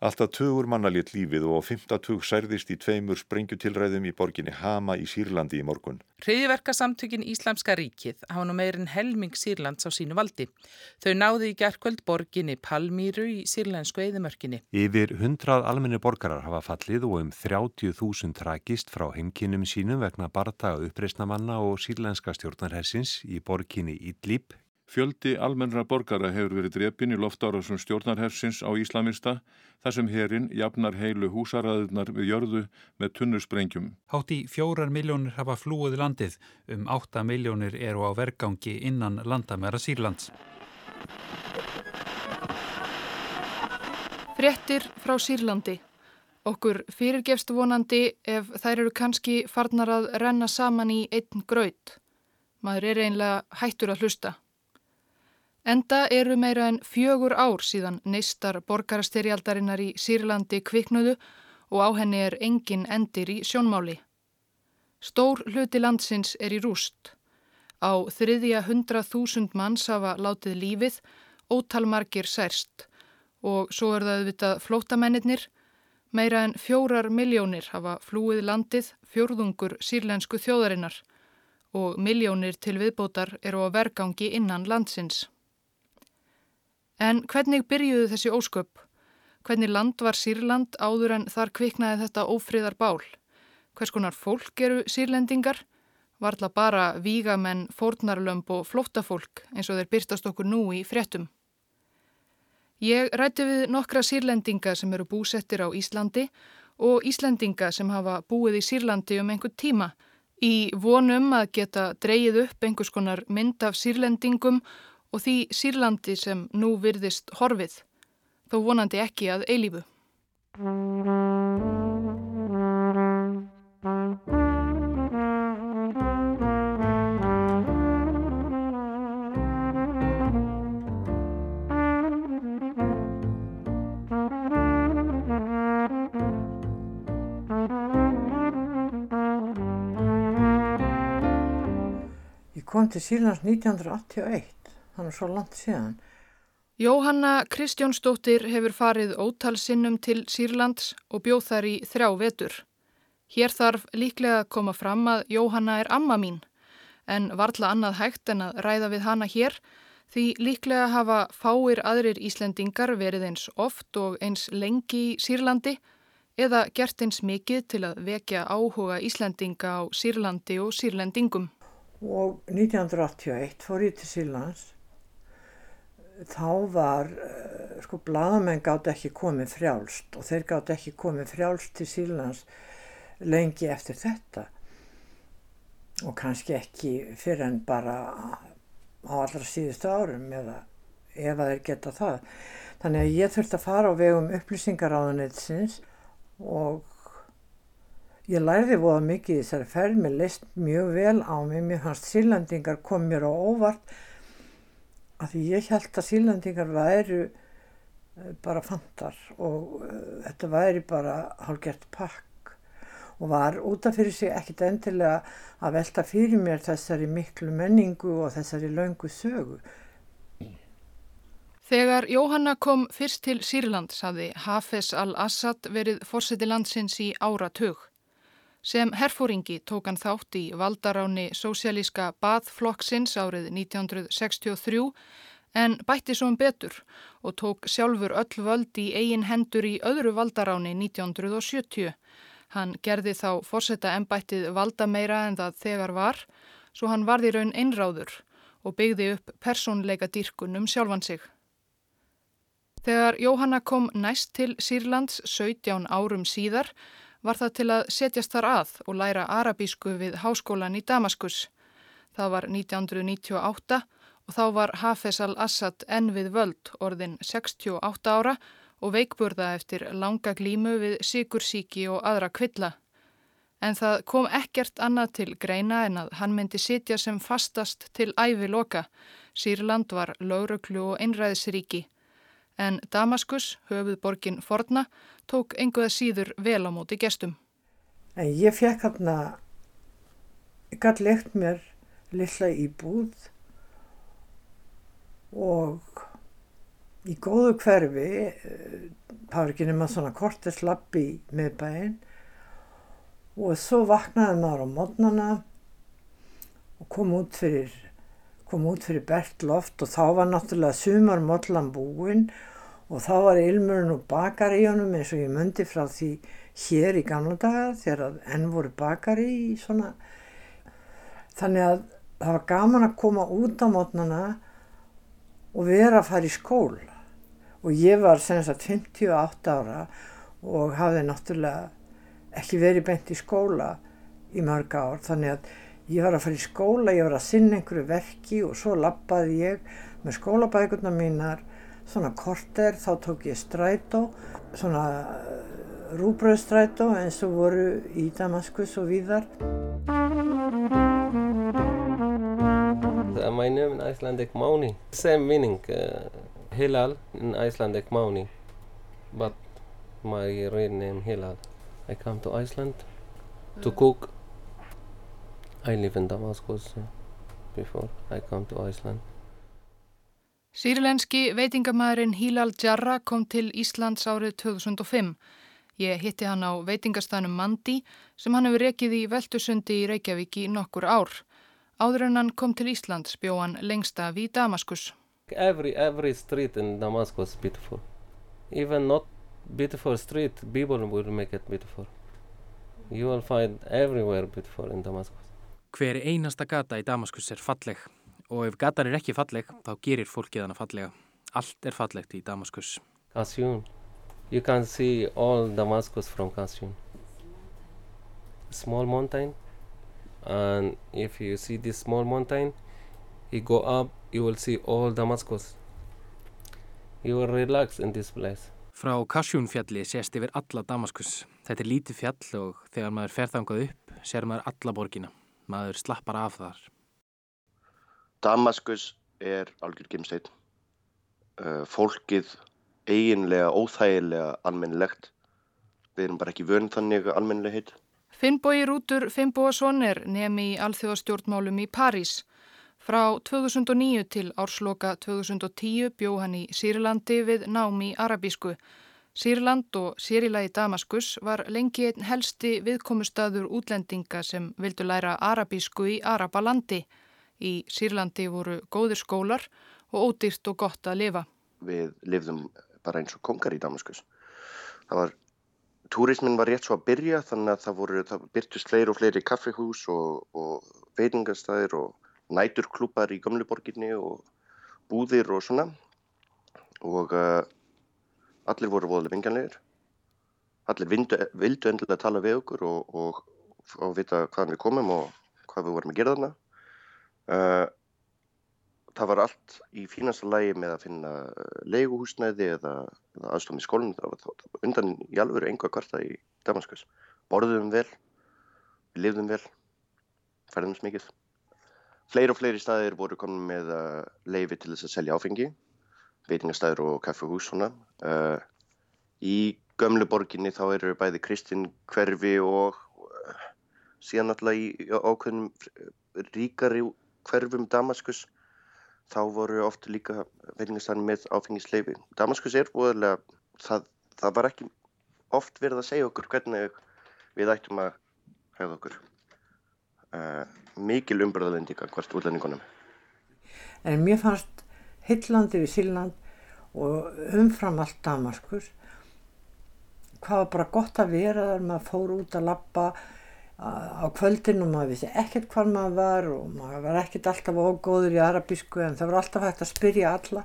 Alltaf tugur manna létt lífið og 15 særðist í tveimur sprengjutilræðum í borginni Hama í Sýrlandi í morgun. Hriðiverkasamtökin Íslamska ríkið hafa nú meirinn helming Sýrlands á sínu valdi. Þau náði í gerðkvöld borginni Palmýru í sýrlensku eðimörkinni. Yfir hundrað almenni borgarar hafa fallið og um 30.000 trakist frá heimkinnum sínum vegna bartaga uppreysnamanna og sýrlenska stjórnarhessins í borginni Idlib. Fjöldi almennra borgara hefur verið drepin í loftárasum stjórnarhersins á Íslamista þar sem herin jafnar heilu húsaraðunar við jörðu með tunnursprengjum. Hátt í fjórar miljónir hafa flúið landið, um átta miljónir eru á vergangi innan landamæra Sýrlands. Frettir frá Sýrlandi. Okkur fyrirgefst vonandi ef þær eru kannski farnar að renna saman í einn gröð. Maður er einlega hættur að hlusta. Enda eru meira en fjögur ár síðan neistar borgarastyrjaldarinnar í Sýrlandi kviknuðu og á henni er engin endir í sjónmáli. Stór hluti landsins er í rúst. Á þriðja hundra þúsund manns hafa látið lífið, ótalmargir særst og svo er það auðvitað flótamennir. Meira en fjórar miljónir hafa flúið landið fjórðungur sírlensku þjóðarinnar og miljónir til viðbótar eru á vergangi innan landsins. En hvernig byrjuðu þessi ósköp? Hvernig land var Sýrland áður en þar kviknaði þetta ófriðar bál? Hvers konar fólk eru sýrlendingar? Varðla bara vígamenn, fórnarlömb og flóttafólk eins og þeir byrtast okkur nú í fréttum. Ég rætti við nokkra sýrlendinga sem eru búsettir á Íslandi og Íslendinga sem hafa búið í Sýrlandi um einhver tíma í vonum að geta dreyið upp einhvers konar mynd af sýrlendingum og því Sýrlandi sem nú virðist horfið, þó vonandi ekki að eilífu. Ég kom til Sýrlands 1981 þannig svo langt síðan. Jóhanna Kristjónsdóttir hefur farið ótalsinnum til Sýrlands og bjóð þar í þrjá vetur. Hér þarf líklega að koma fram að Jóhanna er amma mín, en varðla annað hægt en að ræða við hana hér, því líklega hafa fáir aðrir Íslendingar verið eins oft og eins lengi í Sýrlandi eða gert eins mikið til að vekja áhuga Íslendinga á Sýrlandi og Sýrlendingum. Og 1981 fór ég til Sýrlands þá var, uh, sko, bladamenn gátt ekki komið frjálst og þeir gátt ekki komið frjálst til Sílands lengi eftir þetta og kannski ekki fyrir en bara á allra síðustu árum eða ef að þeir geta það. Þannig að ég þurfti að fara á vegum upplýsingaráðunitsins og ég læriði voða mikið í þessari ferð, mér leist mjög vel á mig, mér fannst sílandingar kom mér á óvart að því ég held að sílandingar væru eh, bara fantar og uh, þetta væri bara hálfgert pakk og var útaf fyrir sig ekkit endilega að velta fyrir mér þessari miklu menningu og þessari laungu sögu. Þegar Jóhanna kom fyrst til Sýrland saði Hafez al-Assad verið fórseti landsins í áratug. Sem herfóringi tók hann þátt í valdaráni sósialíska baðflokksins árið 1963 en bætti svo um betur og tók sjálfur öll völd í eigin hendur í öðru valdaráni 1970. Hann gerði þá fórsetta ennbættið valda meira en það þegar var, svo hann varði raun einráður og byggði upp persónleika dýrkun um sjálfan sig. Þegar Jóhanna kom næst til Sýrlands 17 árum síðar, var það til að setjast þar að og læra arabísku við háskólan í Damaskus. Það var 1998 og þá var Hafez al-Assad enn við völd orðin 68 ára og veikburða eftir langa glímu við sigursíki og aðra kvilla. En það kom ekkert annað til greina en að hann myndi sitja sem fastast til ævi loka. Sýrland var lauruglu og einræðisríki en Damaskus, höfuð borgin Forna, tók enguða síður vel á móti gestum. Ég fekk hérna, ég gæti leikt mér lilla í búð og í góðu hverfi, eh, það var ekki nema svona korteslappi með bæinn og svo vaknaði maður á mótnana og kom út fyrir, kom út fyrir bert loft og þá var náttúrulega sumar mótlan búinn og þá var ilmurinn og bakar í honum eins og ég myndi frá því hér í gamla daga þegar enn voru bakari í svona. Þannig að það var gaman að koma út á mótnana og vera að fara í skóla og ég var sem sagt 58 ára og hafði náttúrulega ekki verið beint í skóla í mörg ár þannig að ég var að fara í skóla, ég var að sinna einhverju verki og svo lappaði ég með skólabækurna mínar svona korter, þá tók ég strætó, svona eh, rúbröðstrætó eins og voru í Damaskus og víðar. My name in Icelandic Máni, same meaning, uh, Hilal in Icelandic Máni, but my real name Hilal. I come to Iceland to cook. I live in Damascus uh, before I come to Iceland. Sýrlenski veitingamæðurinn Hilal Jarra kom til Íslands árið 2005. Ég hitti hann á veitingastanum Mandi sem hann hefur rekið í Veltusundi í Reykjavík í nokkur ár. Áður en hann kom til Íslands bjó hann lengst af í Damaskus. Every, every street in Damascus is beautiful. Even not beautiful street, people will make it beautiful. You will find everywhere beautiful in Damascus. Hver einasta gata í Damaskus er falleg og ef gatan er ekki falleg þá gerir fólkið hana fallega. Allt er fallegt í Damaskus. Kasjún. You can see all Damascus from Kasjún. Small mountain and if you see this small mountain you go up you will see all Damascus. You will relax in this place. Frá Kasjúnfjalli sést yfir alla Damaskus. Þetta er lítið fjall og þegar maður fer þangað upp ser maður alla borgina. Maður slappar af þar. Damaskus er algjör gimsteinn. Uh, fólkið eiginlega óþægilega almennilegt. Við erum bara ekki vönd þannig almennilegheit. Finnbói Rútur Finnbóasson er nemi í alþjóðastjórnmálum í París. Frá 2009 til ársloka 2010 bjó hann í Sýrlandi við námi arabísku. Sýrland og Sýrilagi Damaskus var lengi einn helsti viðkomustadur útlendinga sem vildu læra arabísku í Arabalandi. Í Sýrlandi voru góðir skólar og ódýrt og gott að lifa. Við lifðum bara eins og kongar í Damaskus. Það var, túrismin var rétt svo að byrja þannig að það voru, það byrtust fleiri og fleiri kaffihús og, og veitingastæðir og næturklúpar í Gömluborginni og búðir og svona. Og uh, allir voru voðalega vingjanlegir. Allir vindu, vildu endilega tala við okkur og, og, og vita hvaðan við komum og hvað við vorum að gera þarna. Uh, það var allt í fínasta lægi með að finna leiguhúsnæði eða, eða aðstofn í skólinn. Það var, það undan í alvöru einhvað kvarta í Damaskus. Borðum vel, við lifðum vel, færðum smikið. Fleiri og fleiri staðir voru komin með uh, leifi til þess að selja áfengi, veitingastæður og kaffehús svona. Uh, í gömlu borginni þá eru bæði Kristinn hverfi og uh, síðan alltaf í ákveðnum ríkari hverfum Damaskus þá voru oft líka veitingastæðin með áfengisleifi. Damaskus er búinlega, það, það var ekki oft verið að segja okkur hvernig við ættum að hefða okkur. Uh, mikil umbröðalendika hvert útlendingunum. En mér fannst Hillandi við Síland og umfram allt Damaskus. Hvað var bara gott að vera þar maður fór út að lappa á kvöldinu og maður vissi ekkert hvað maður var og maður var ekkert alltaf ógóður í arabísku en það var alltaf hægt að spyrja alla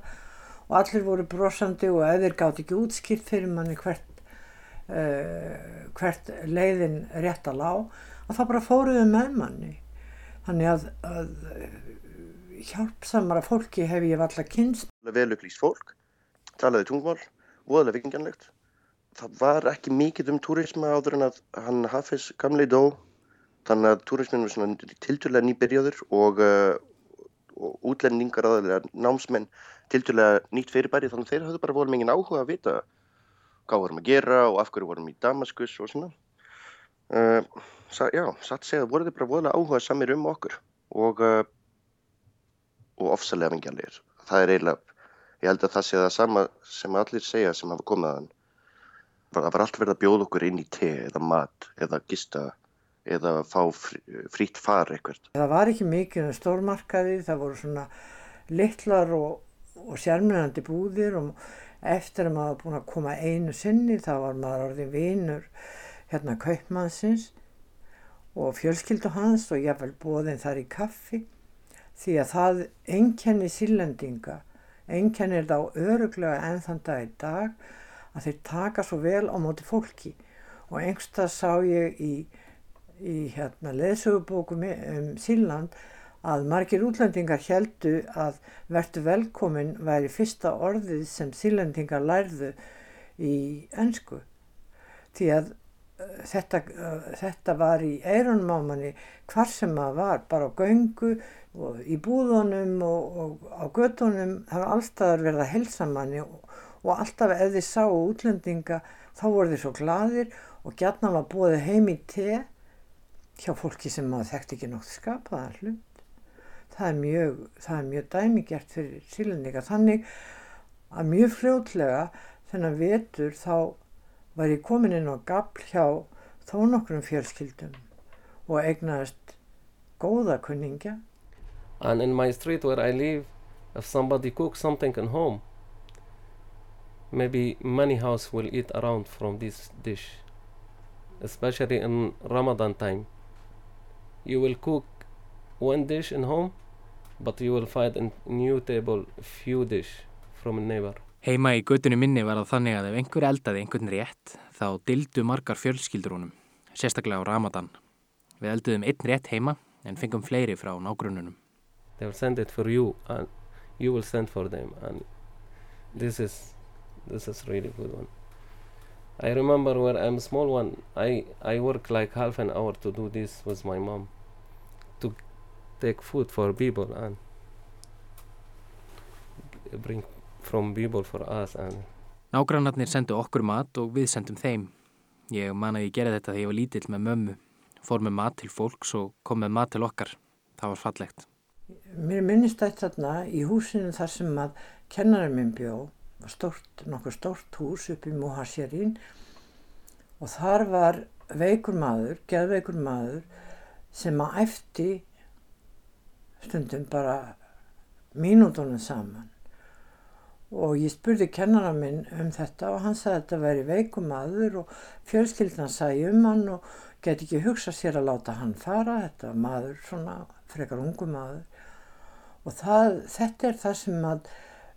og allir voru brosandi og ef þeir gátt ekki útskipt fyrir manni hvert, uh, hvert leiðin rétt að lá og þá bara fóruðu með manni. Þannig að, að hjálpsamara fólki hef ég alltaf kynst Vel upplýst fólk, talaði tungmál voðalega vikingjanlegt það var ekki mikið um túrisma áður en að hann Hafez gamli dó. Þannig að túrismin var svona tilturlega nýbyrjaður og, uh, og útlendingar aðalega námsmenn tilturlega nýtt fyrirbæri. Þannig þeir hafðu bara volið mikið áhuga að vita hvað vorum að gera og af hverju vorum í Damaskus og svona. Uh, sa, já, satt segja voru þeir bara volið áhuga samir um okkur og uh, og ofsalega vingjarlegir það er eiginlega Ég held að það sé það sama sem allir segja sem hafa komið að hann. Það var allt verið að bjóða okkur inn í te eða mat eða gista eða fá frýtt far eitthvað. Það var ekki mikið um stórmarkaði, það voru svona litlar og, og sérmennandi búðir og eftir að maður búin að koma einu sinni þá var maður orðin vinur hérna kaupmannsins og fjölskyldu hans og ég vel bóðin þar í kaffi því að það enkenni sílendinga einkennir þá öruglega enn þann dag í dag að þeir taka svo vel á móti fólki. Og einhverstað sá ég í, í hérna leðsögubókum um Síland að margir útlendingar heldu að vertu velkomin væri fyrsta orðið sem sílendingar lærðu í ennsku því að uh, þetta, uh, þetta var í eirunum á manni hvar sem maður var bara á göngu og í búðunum og, og á gödunum það var alltaf verið að helsa manni og, og alltaf ef þið sáu útlendinga þá voru þið svo gladir og gætna var búið heim í te hjá fólki sem maður þekkti ekki nokt skapaðan hlut. Það er mjög, mjög dæmigert fyrir sílendinga þannig að mjög fljótlega þennan vetur þá var ég komin inn á gafl hjá þó nokkrum fjölskyldum og egnaðist góða kunningja And in my street where I live, if somebody cooks something at home, maybe many houses will eat around from this dish, especially in Ramadan time. You will cook one dish in home, but you will find a new table few dish from a neighbor. Heima í göttunni minni var það þannig að ef einhver eldaði einhvern rétt þá dildu margar fjölskyldur honum, sérstaklega á Ramadan. Við elduðum einn rétt heima en fengum fleiri frá nágrununum. They will send it for you and you will send for them and this is this is really good one i remember when i'm small one i i work like half an hour to do this with my mom to take food for people and bring from people for us and Nágrannarnir sendu okkur mat og við sendum þeim. Ég man að ég gerði þetta þegar ég var lítill með mömmu. Fór með mat til fólks og kom með mat til okkar. Það var fallegt. Mér minnist þetta þarna í húsinu þar sem að kennarinn minn bjó, stort, nokkuð stort hús upp í Muhasjarín og þar var veikur maður, geðveikur maður sem að efti stundum bara mínútonum saman. Og ég spurði kennara minn um þetta og hann sagði að þetta veri veikum maður og fjölskyldan sagði um hann og geti ekki hugsað sér að láta hann fara, þetta var maður svona frekar ungu maður og það, þetta er það sem að,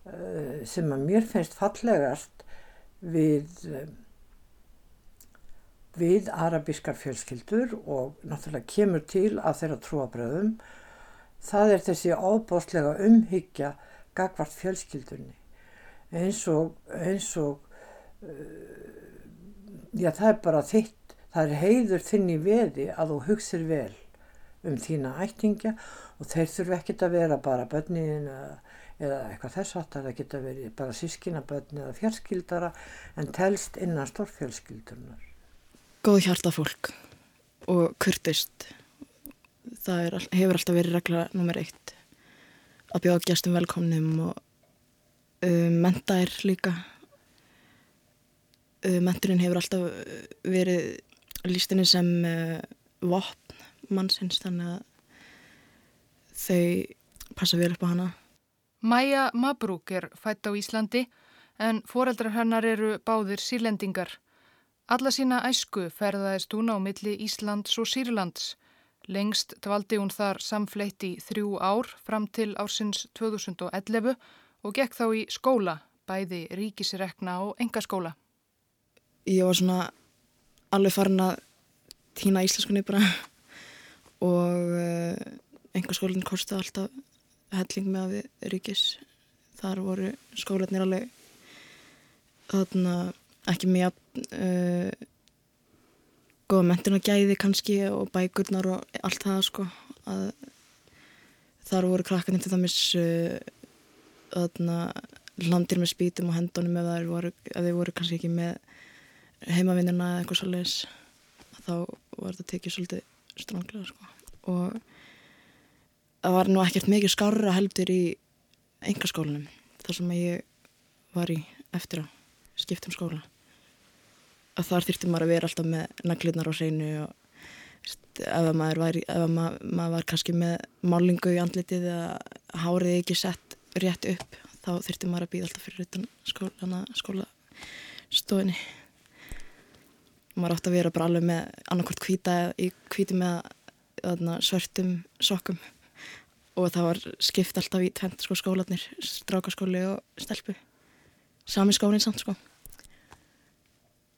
uh, sem að mér finnst fallegast við, við arabískar fjölskyldur og náttúrulega kemur til að þeirra trúabröðum það er þessi ábáslega umhyggja gagvart fjölskyldunni. Eins og, eins og uh, já það er bara þitt, það er heiður þinn í veði að þú hugsir vel um þína ættingja og þeir þurfu ekkert að vera bara bönniðin eða, eitthvað þess að það geta verið bara sískinabönni eða fjölskyldara en telst innan stórfjölskyldunar. Góð hjarta fólk og kurtist. Það er, hefur alltaf verið regla nummer eitt að bjóða gæstum velkomnum og um, menta er líka. Um, menturinn hefur alltaf verið lístinni sem uh, vopn mannsins þannig að þau passa vel upp á hana. Maja Mabrúk er fætt á Íslandi en foreldrar hennar eru báðir sírlendingar. Alla sína æsku ferðaðist hún á milli Íslands og Sýrlands. Lengst dvaldi hún þar samfleitt í þrjú ár fram til ársins 2011 og gekk þá í skóla, bæði ríkisrekna og engaskóla. Ég var svona alveg farin að týna íslenskunni bara og engaskólinn kosti alltaf helling með að við ríkis. Þar voru skólanir alveg þarna ekki mjög uh, góða mentina gæði kannski og bækurnar og allt það sko. Að þar voru krakkarnir til dæmis uh, þarna landir með spítum og hendunum ef voru, þeir voru kannski ekki með heimavinnina eða eitthvað svolítið þá var þetta tekið svolítið stránglega sko. Og það var nú ekkert mikið skarra heldur í engaskólanum þar sem ég var í eftir að skipta um skóla. Að þar þurfti maður að vera alltaf með naglirnar á hreinu og ef maður var, ef maður, maður var kannski með málingu í andlitið eða hárið ekki sett rétt upp þá þurfti maður að býða alltaf fyrir utan skóla, skólastofinni maður átti að vera bara alveg með annarkort hvita í hvíti með öðna, svörtum sokkum og það var skipt alltaf í tvent sko, skólanir, strákaskóli og stelpu. Sami skólinn samt sko.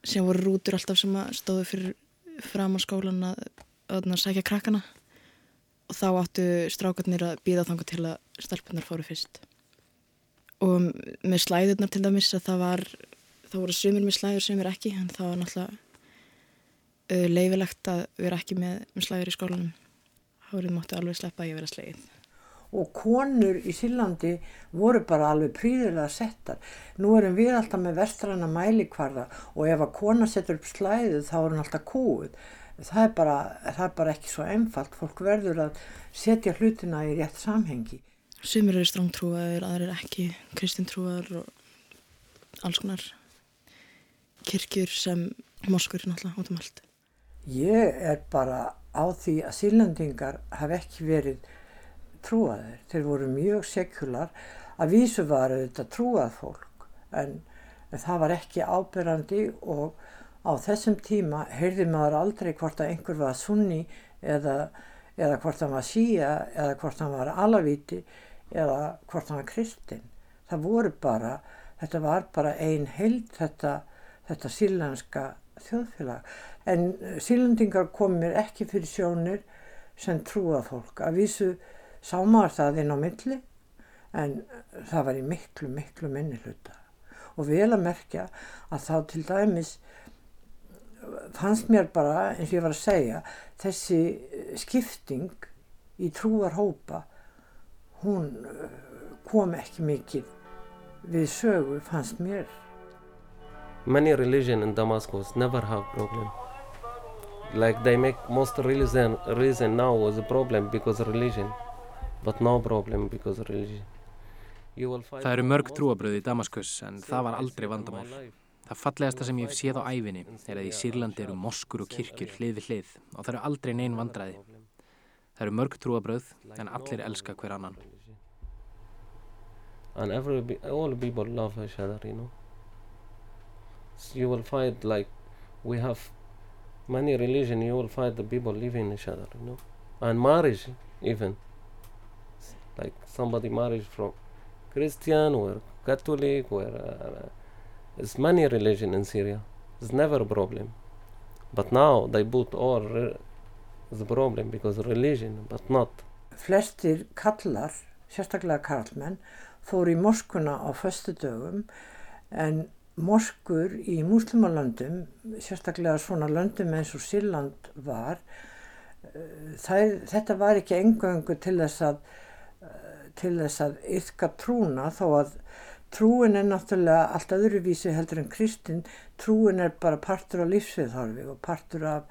Sem voru rútur alltaf sem stóðu fyrir fram á skólan að, að sækja krakkana. Og þá áttu strákarnir að býða þanga til að stelpunar fóru fyrst. Og með slæðurnar til dæmis að það var það voru sumir með slæður, sumir ekki en það var náttúrulega uh, leifilegt að vera ekki með, með slæður í skólanum. Þá voruð máttu alveg sleppa að ég vera slegið og konur í Sílandi voru bara alveg príðilega settar. Nú erum við alltaf með vestræna mælikvarða og ef að kona setur upp slæðið þá er hann alltaf kúið. Það er, bara, það er bara ekki svo einfalt. Fólk verður að setja hlutina í rétt samhengi. Sumir eru strángtrúaður, aðrir ekki, kristintrúaður og alls konar kirkjur sem moskur náttúrulega út um allt. Ég er bara á því að sílandingar hafi ekki verið trúaðir. Þeir voru mjög sekular að vísu var þetta trúað fólk en, en það var ekki ábyrrandi og á þessum tíma heyrði maður aldrei hvort að einhver var sunni eða, eða hvort hann var síja eða hvort hann var alavíti eða hvort hann var kristinn. Það voru bara, þetta var bara ein held þetta, þetta sílenska þjóðfélag. En sílendingar komir ekki fyrir sjónir sem trúað fólk. Að vísu sá maður það inn á milli en það var í miklu, miklu minni hluta. Og vel að merkja að þá til dæmis fannst mér bara, eins og ég var að segja, þessi skipting í trúar hópa, hún kom ekki mikið við sögu, fannst mér. Many religion in Damascus never have problem. Like they make most religion reason now was a problem because of religion. No það eru mörg trúabröð í Damaskus en það var aldrei vandamál. Það fallegasta sem ég hef séð á æfinni er að í Sýrlandi eru moskur og kirkjur hlið við hlið og það eru aldrei neyn vandræði. Það eru mörg trúabröð en allir elska hver annan. And every, all people love each other, you know. You will find like we have many religion, you will find the people living each other, you know. And marriage even. Like somebody married from Christian or Catholic or uh, there's many religion in Syria. It's never a problem. But now they put all the problem because religion, but not. Flestir kallar, sérstaklega karlmenn, fór í moskuna á föstu dögum en moskur í muslimalöndum, sérstaklega svona löndum eins og Sýrland var, uh, það, þetta var ekki engöngu til þess að til þess að yfka trúna þó að trúin er náttúrulega allt öðruvísi heldur en kristin trúin er bara partur af lífsviðhorfi og partur af,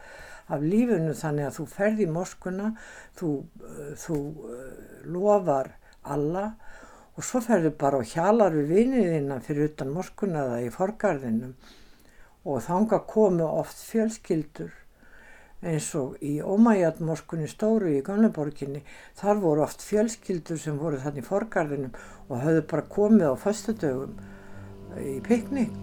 af lífunu þannig að þú ferð í moskuna þú, þú uh, lofar alla og svo ferður bara og hjalar við viniðina fyrir utan moskuna eða í forgarðinum. Og þanga komu oft fjölskyldur eins og í Ómæjatmoskunni stóru í Gamleborginni þar voru oft fjölskyldur sem voru þannig í forgarðinum og höfðu bara komið á fastadögum í piknik.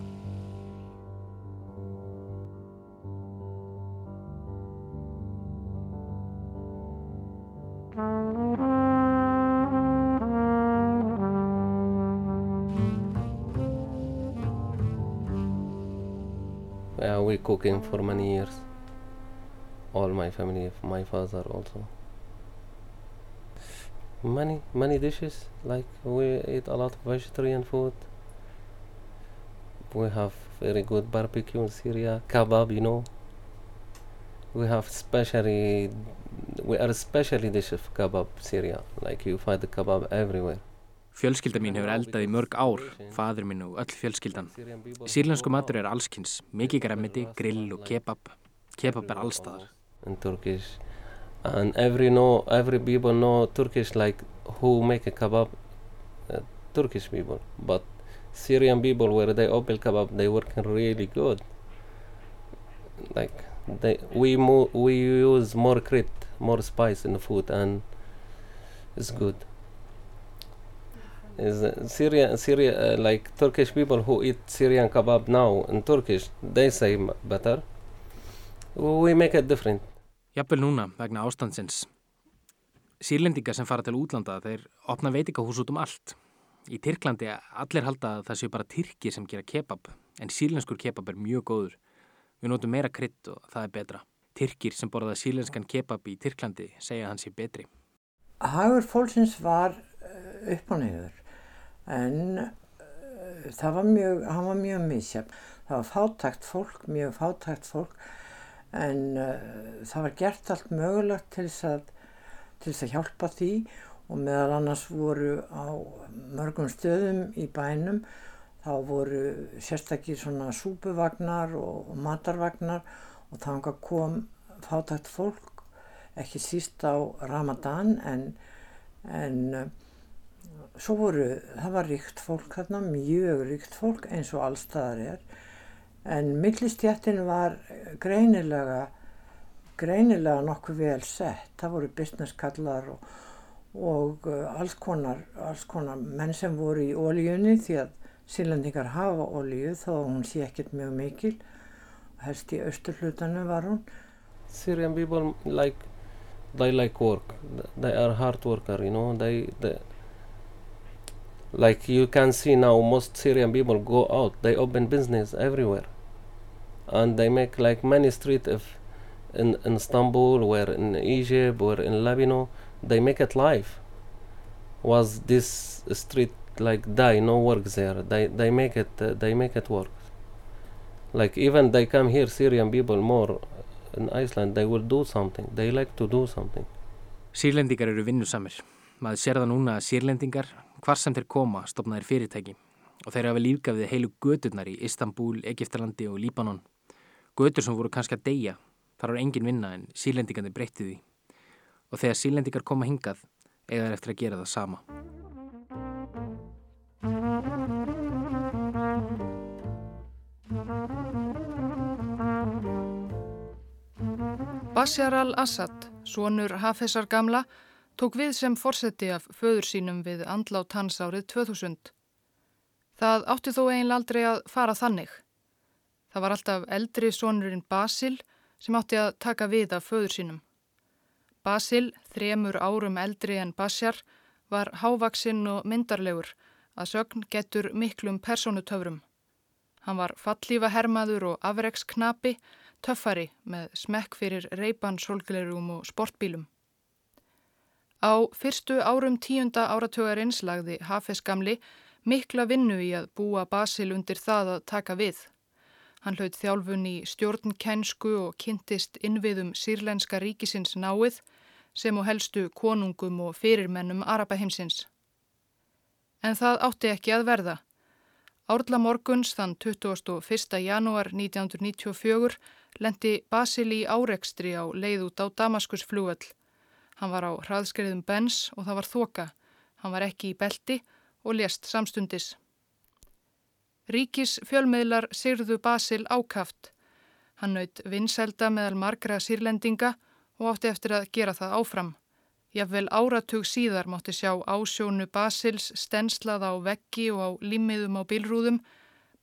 Yeah, we cooking for many years. All my family, my father also. Many, many dishes, like we eat a lot of vegetarian food. We have very good barbecue in Syria, kebab, you know. We have specially, we are specially dish of kebab Syria, like you find the kebab everywhere. Fjölskylda mín hefur eldað í mörg ár, fadur minn og öll fjölskyldan. Sýrlensku matur er allskynns, mikið græmiti, grill og kebab. Kebab er allstaðar. In Turkish, and every know every people know Turkish like who make a kebab, uh, Turkish people, but Syrian people where they open kebab, they working really good. Like they, we mo- we use more crit, more spice in the food, and it's good. Is uh, Syria, Syria, uh, like Turkish people who eat Syrian kebab now in Turkish, they say better. We make it different. Jafnvel núna vegna ástandsins. Sýrlendingar sem fara til útlanda þeir opna veitikahús út um allt. Í Tyrklandi allir halda að það séu bara Tyrkir sem gera kebab en sýrlenskur kebab er mjög góður. Við notum meira krydd og það er betra. Tyrkir sem borða sýrlenskan kebab í Tyrklandi segja að hann sé betri. Hagur fólksins var upp á neyður en uh, það var mjög, hann var mjög misjafn. Það var fátækt fólk, mjög fátækt fólk en uh, það var gert allt mögulegt til þess að, til þess að hjálpa því og meðal annars voru á mörgum stöðum í bænum þá voru sérstaklega svona súpuvagnar og, og matarvagnar og þanga kom fátækt fólk ekki síst á Ramadan en, en uh, svo voru, það var ríkt fólk þarna, mjög ríkt fólk eins og allstaðar er en millistjættin var greinilega greinilega nokkuð vel sett, það voru businesskallar og, og alls, konar, alls konar menn sem voru í ólíunni því að sílandingar hafa ólíu að hún sé ekkert mjög mikil. Helst í austurhlutanu var hún. Syrian people like they like work. They are hard worker you know. They, they like you can see now most Syrian people go out. They open business everywhere and they make like many street if in, in Istanbul or in Egypt or in Lebanon they make it live was this street like die no work there. They they make it uh, they make it work. Like even they come here Syrian people more in Iceland they will do something. They like to do something. Sýrlendingar eru vinnusamir. Maður sér það núna að sýrlendingar hvar sem þeir koma stopnaðir fyrirtæki. Og þeir hafa lífgafið heilu göturnar í Istanbul, Egiptalandi og Líbanon götur sem voru kannski að deyja þar var engin vinna en sýrlendingandi breytti því og þegar sýrlendingar koma hingað eiga þær eftir að gera það sama Bashar al-Assad, sonur Hafezar gamla, tók við sem forseti af föður sínum við andlát hans árið 2000. Það átti þó einlega aldrei að fara þannig. Það var alltaf eldri sonurinn Basil sem átti að taka við af föður sínum. Basil, þremur árum eldri en Bashar, var hávaksinn og myndarlegur að sögn getur miklum personutöfrum. Hann var fallífa hermaður og afreksknapi, töffari með smekk fyrir reypan, solglerum og sportbílum. Á fyrstu árum tíunda áratögarins lagði Hafez gamli mikla vinnu í að búa Basil undir það að taka við. Hann hlaut þjálfun í stjórnkænsku og kynntist innviðum sírlenska ríkisins náið sem og helstu konungum og fyrirmennum Arabaheimsins. En það átti ekki að verða. Árla morguns þann 21. janúar 1994 lendi Basil í árekstri á leið út á Damaskusflúöll. Hann var á hraðskriðum Benz og það var þoka. Hann var ekki í belti og lést samstundis. Ríkis fjölmiðlar syrðu Basil ákaft. Hann naut vinselda meðal margra sírlendinga og átti eftir að gera það áfram. Jafnvel áratug síðar mátti sjá ásjónu Basils stenslað á veggi og á límiðum á bílrúðum,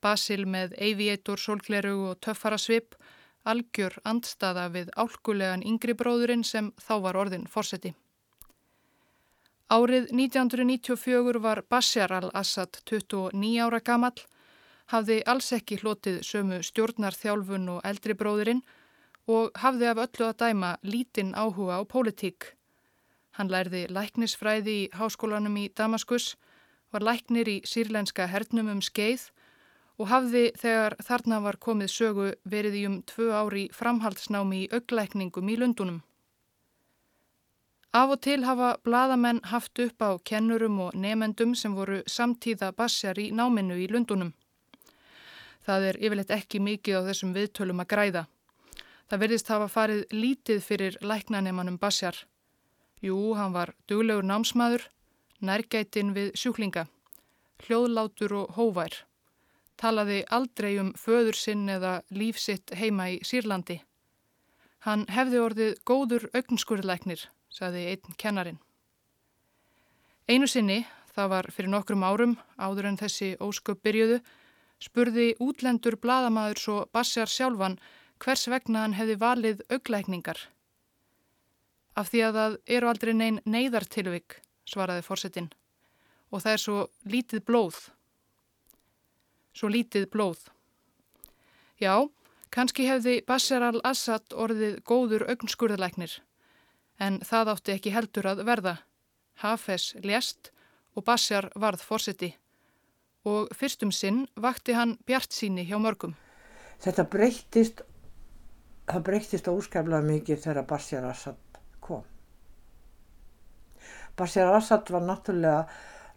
Basil með aviator, solgleru og töffarasvip, algjör andstaða við álkulegan yngri bróðurinn sem þá var orðin fórseti. Árið 1994 var Bashar al-Assad 29 ára gamall, hafði alls ekki hlotið sömu stjórnarþjálfun og eldri bróðurinn og hafði af öllu að dæma lítinn áhuga á pólitík. Hann lærði læknisfræði í háskólanum í Damaskus, var læknir í sírlenska hernum um skeið og hafði þegar þarna var komið sögu verið í um tvö ári framhaldsnámi í auglækningum í Lundunum. Af og til hafa bladamenn haft upp á kennurum og nefendum sem voru samtíða bassjar í náminu í Lundunum. Það er yfirleitt ekki mikið á þessum viðtölum að græða. Það verðist hafa farið lítið fyrir læknanemanum bassjar. Jú, hann var duglegur námsmaður, nærgætin við sjúklinga. hljóðlátur og hóvær. Talaði aldrei um föður sinn eða lífsitt heima í Sýrlandi. Hann hefði orðið góður augnskurðleiknir, saði einn kennarin. Einu sinni, það var fyrir nokkrum árum, áður en þessi ósköp byrjuðu, spurði útlendur bladamæður svo Bassjar sjálfan hvers vegna hann hefði valið augleikningar. Af því að það eru aldrei neyn neyðartilvik, svaraði fórsetin, og það er svo lítið blóð. Svo lítið blóð. Já, kannski hefði Bassjar al-Assad orðið góður augnskurðleiknir, en það átti ekki heldur að verða. Hafes lést og Bassjar varð fórseti og fyrstum sinn vakti hann bjart síni hjá mörgum. Þetta breyttist, það breyttist óskæflega mikið þegar Bassjar Assad kom. Bassjar Assad var náttúrulega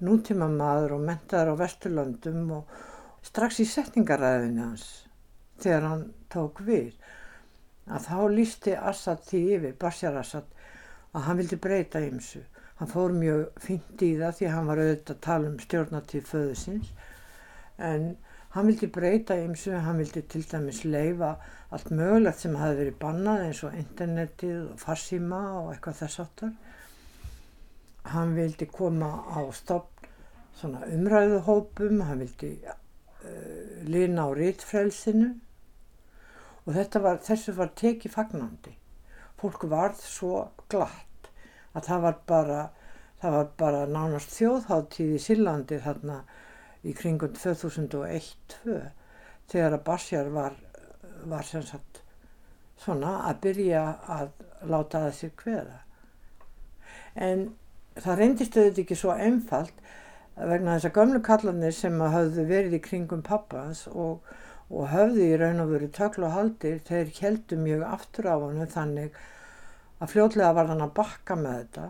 nútíma maður og mentaður á Vesturlöndum og strax í setningaræðinu hans þegar hann tók við að þá lísti Assad því yfir, Bassjar Assad, að hann vildi breyta ymsu Hann fór mjög fint í það því hann var auðvitað að tala um stjórnatíð föðusins en hann vildi breyta og hann vildi til dæmis leifa allt mögulegt sem hafi verið bannað eins og internetið og farsíma og eitthvað þess aftar. Hann vildi koma á stopp svona umræðuhópum, hann vildi uh, lina á rítfrælsinu og var, þessu var tekið fagnandi. Fólk varð svo glatt að það var bara, það var bara nánast þjóðháttíð í Sillandi þarna í kringum 2001-2002 þegar að Bassjar var, var sem sagt svona að byrja að láta það sér hveða. En það reyndist auðvitað ekki svo einfalt vegna þess að gömlu kallanir sem hafðu verið í kringum pappans og, og hafðu í raun og veru töklu og haldir, þeir heldu mjög aftur á hann þannig að fljótlega var hann að bakka með þetta.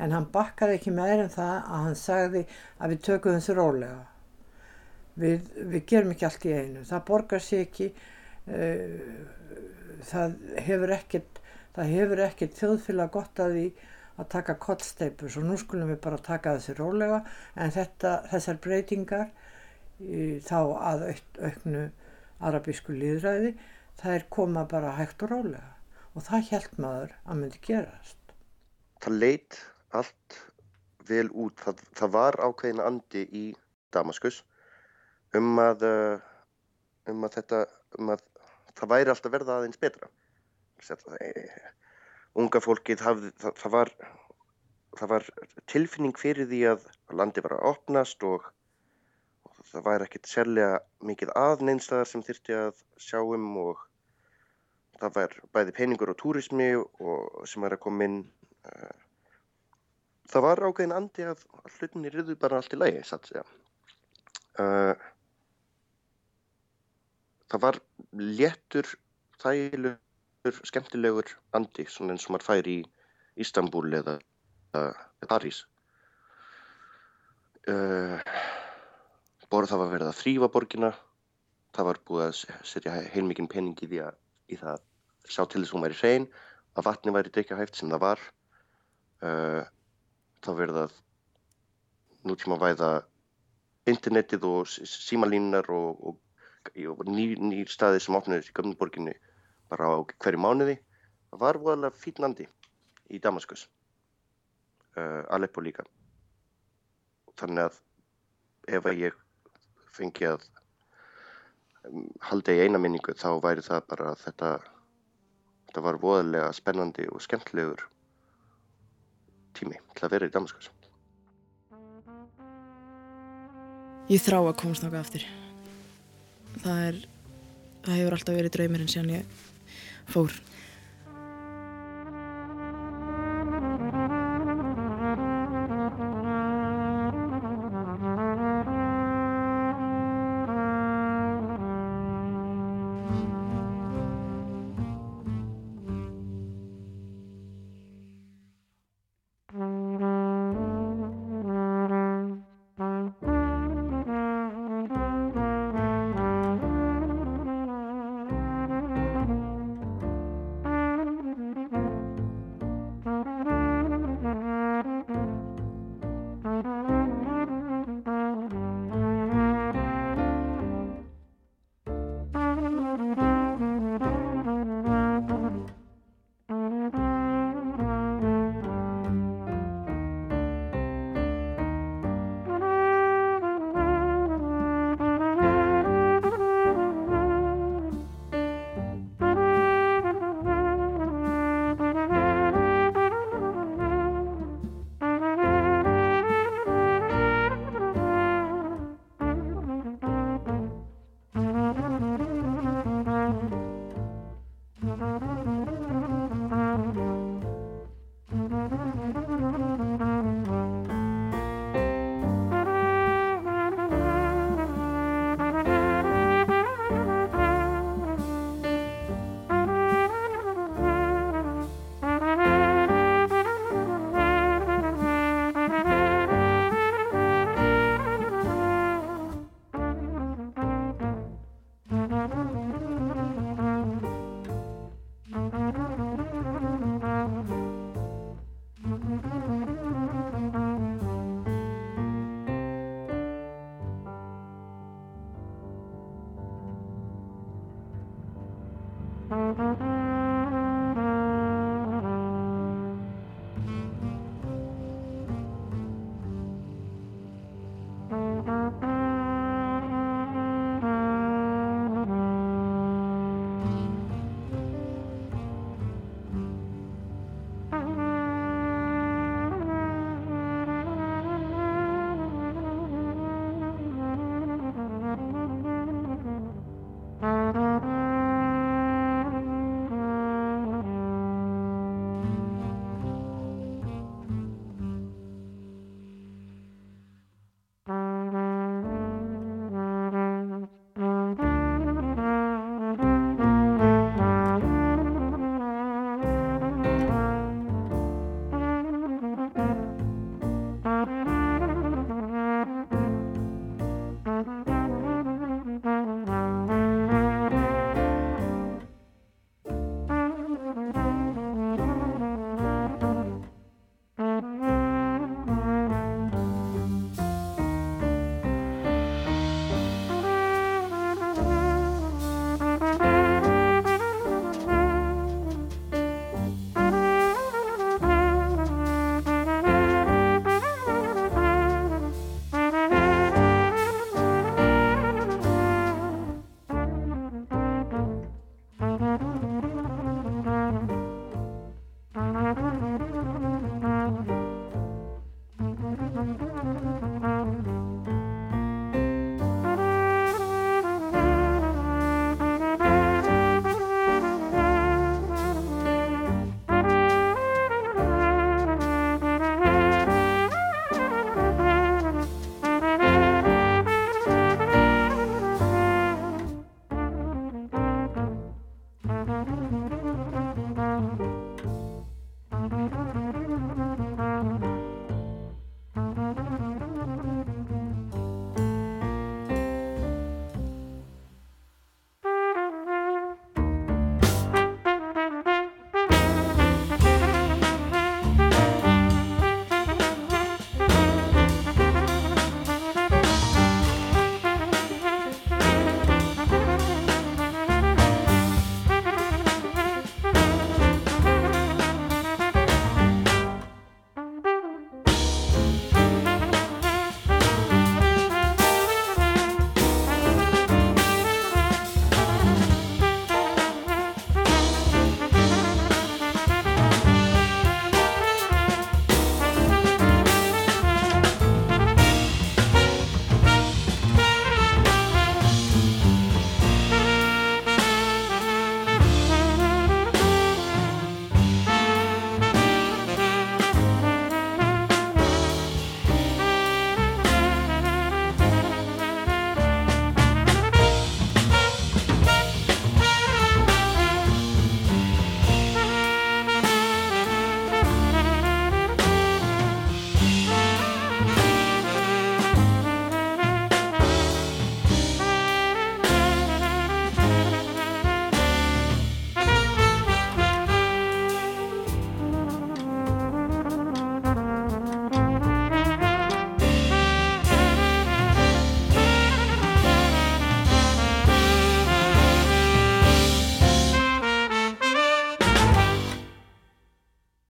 En hann bakkaði ekki meir en það að hann sagði að við tökum þessu rólega. Við, við gerum ekki allt í einu. Það borgar sér ekki uh, það hefur ekkert ekkert þjóðfélag gott að því að taka kollsteipur svo nú skulum við bara taka þessu rólega. En þetta, þessar breytingar þá að auknu arabísku líðræði það er koma bara hægt og rólega og það held maður að myndi gerast. Það leitt allt vel út. Það, það var ákveðin andi í Damaskus um að, uh, um að þetta, um að það væri alltaf verða aðeins betra. Unga fólkið hafði, það, það, var, það var tilfinning fyrir því að landi var að opnast og, það væri ekkert sérlega mikið aðneinstæðar sem þyrti að sjá um og það var bæði peningur og túrismi og sem var að koma inn uh, það var ágæðin andi að hlutinni riðu bara allt í lægi satt segja. Uh, það var léttur þægilegur skemmtilegur andi svona eins og maður fær í Ístanbúl eða uh, París. Borð það var verið að þrýfa borgina það var búið að setja heilmikinn pening í því að í það sjá til þess að hún væri hrein, að vatni væri drikkjahæft sem það var. Uh, þá verða nútíma væða internetið og símalínunar og, og, og nýr ný staði sem opnaðist í Gömnuborginni bara á hverju mánuði. Það var voðalega fítnandi í Damaskus, uh, Aleppo líka. Þannig að ef að ég fengi að um, halda í eina minningu þá væri það bara þetta Þetta var voðalega spennandi og skemmtilegur tími til að vera í Damaskus. Ég þrá að komast náttúrulega aftur. Það, er, það hefur alltaf verið draumir en síðan ég fór.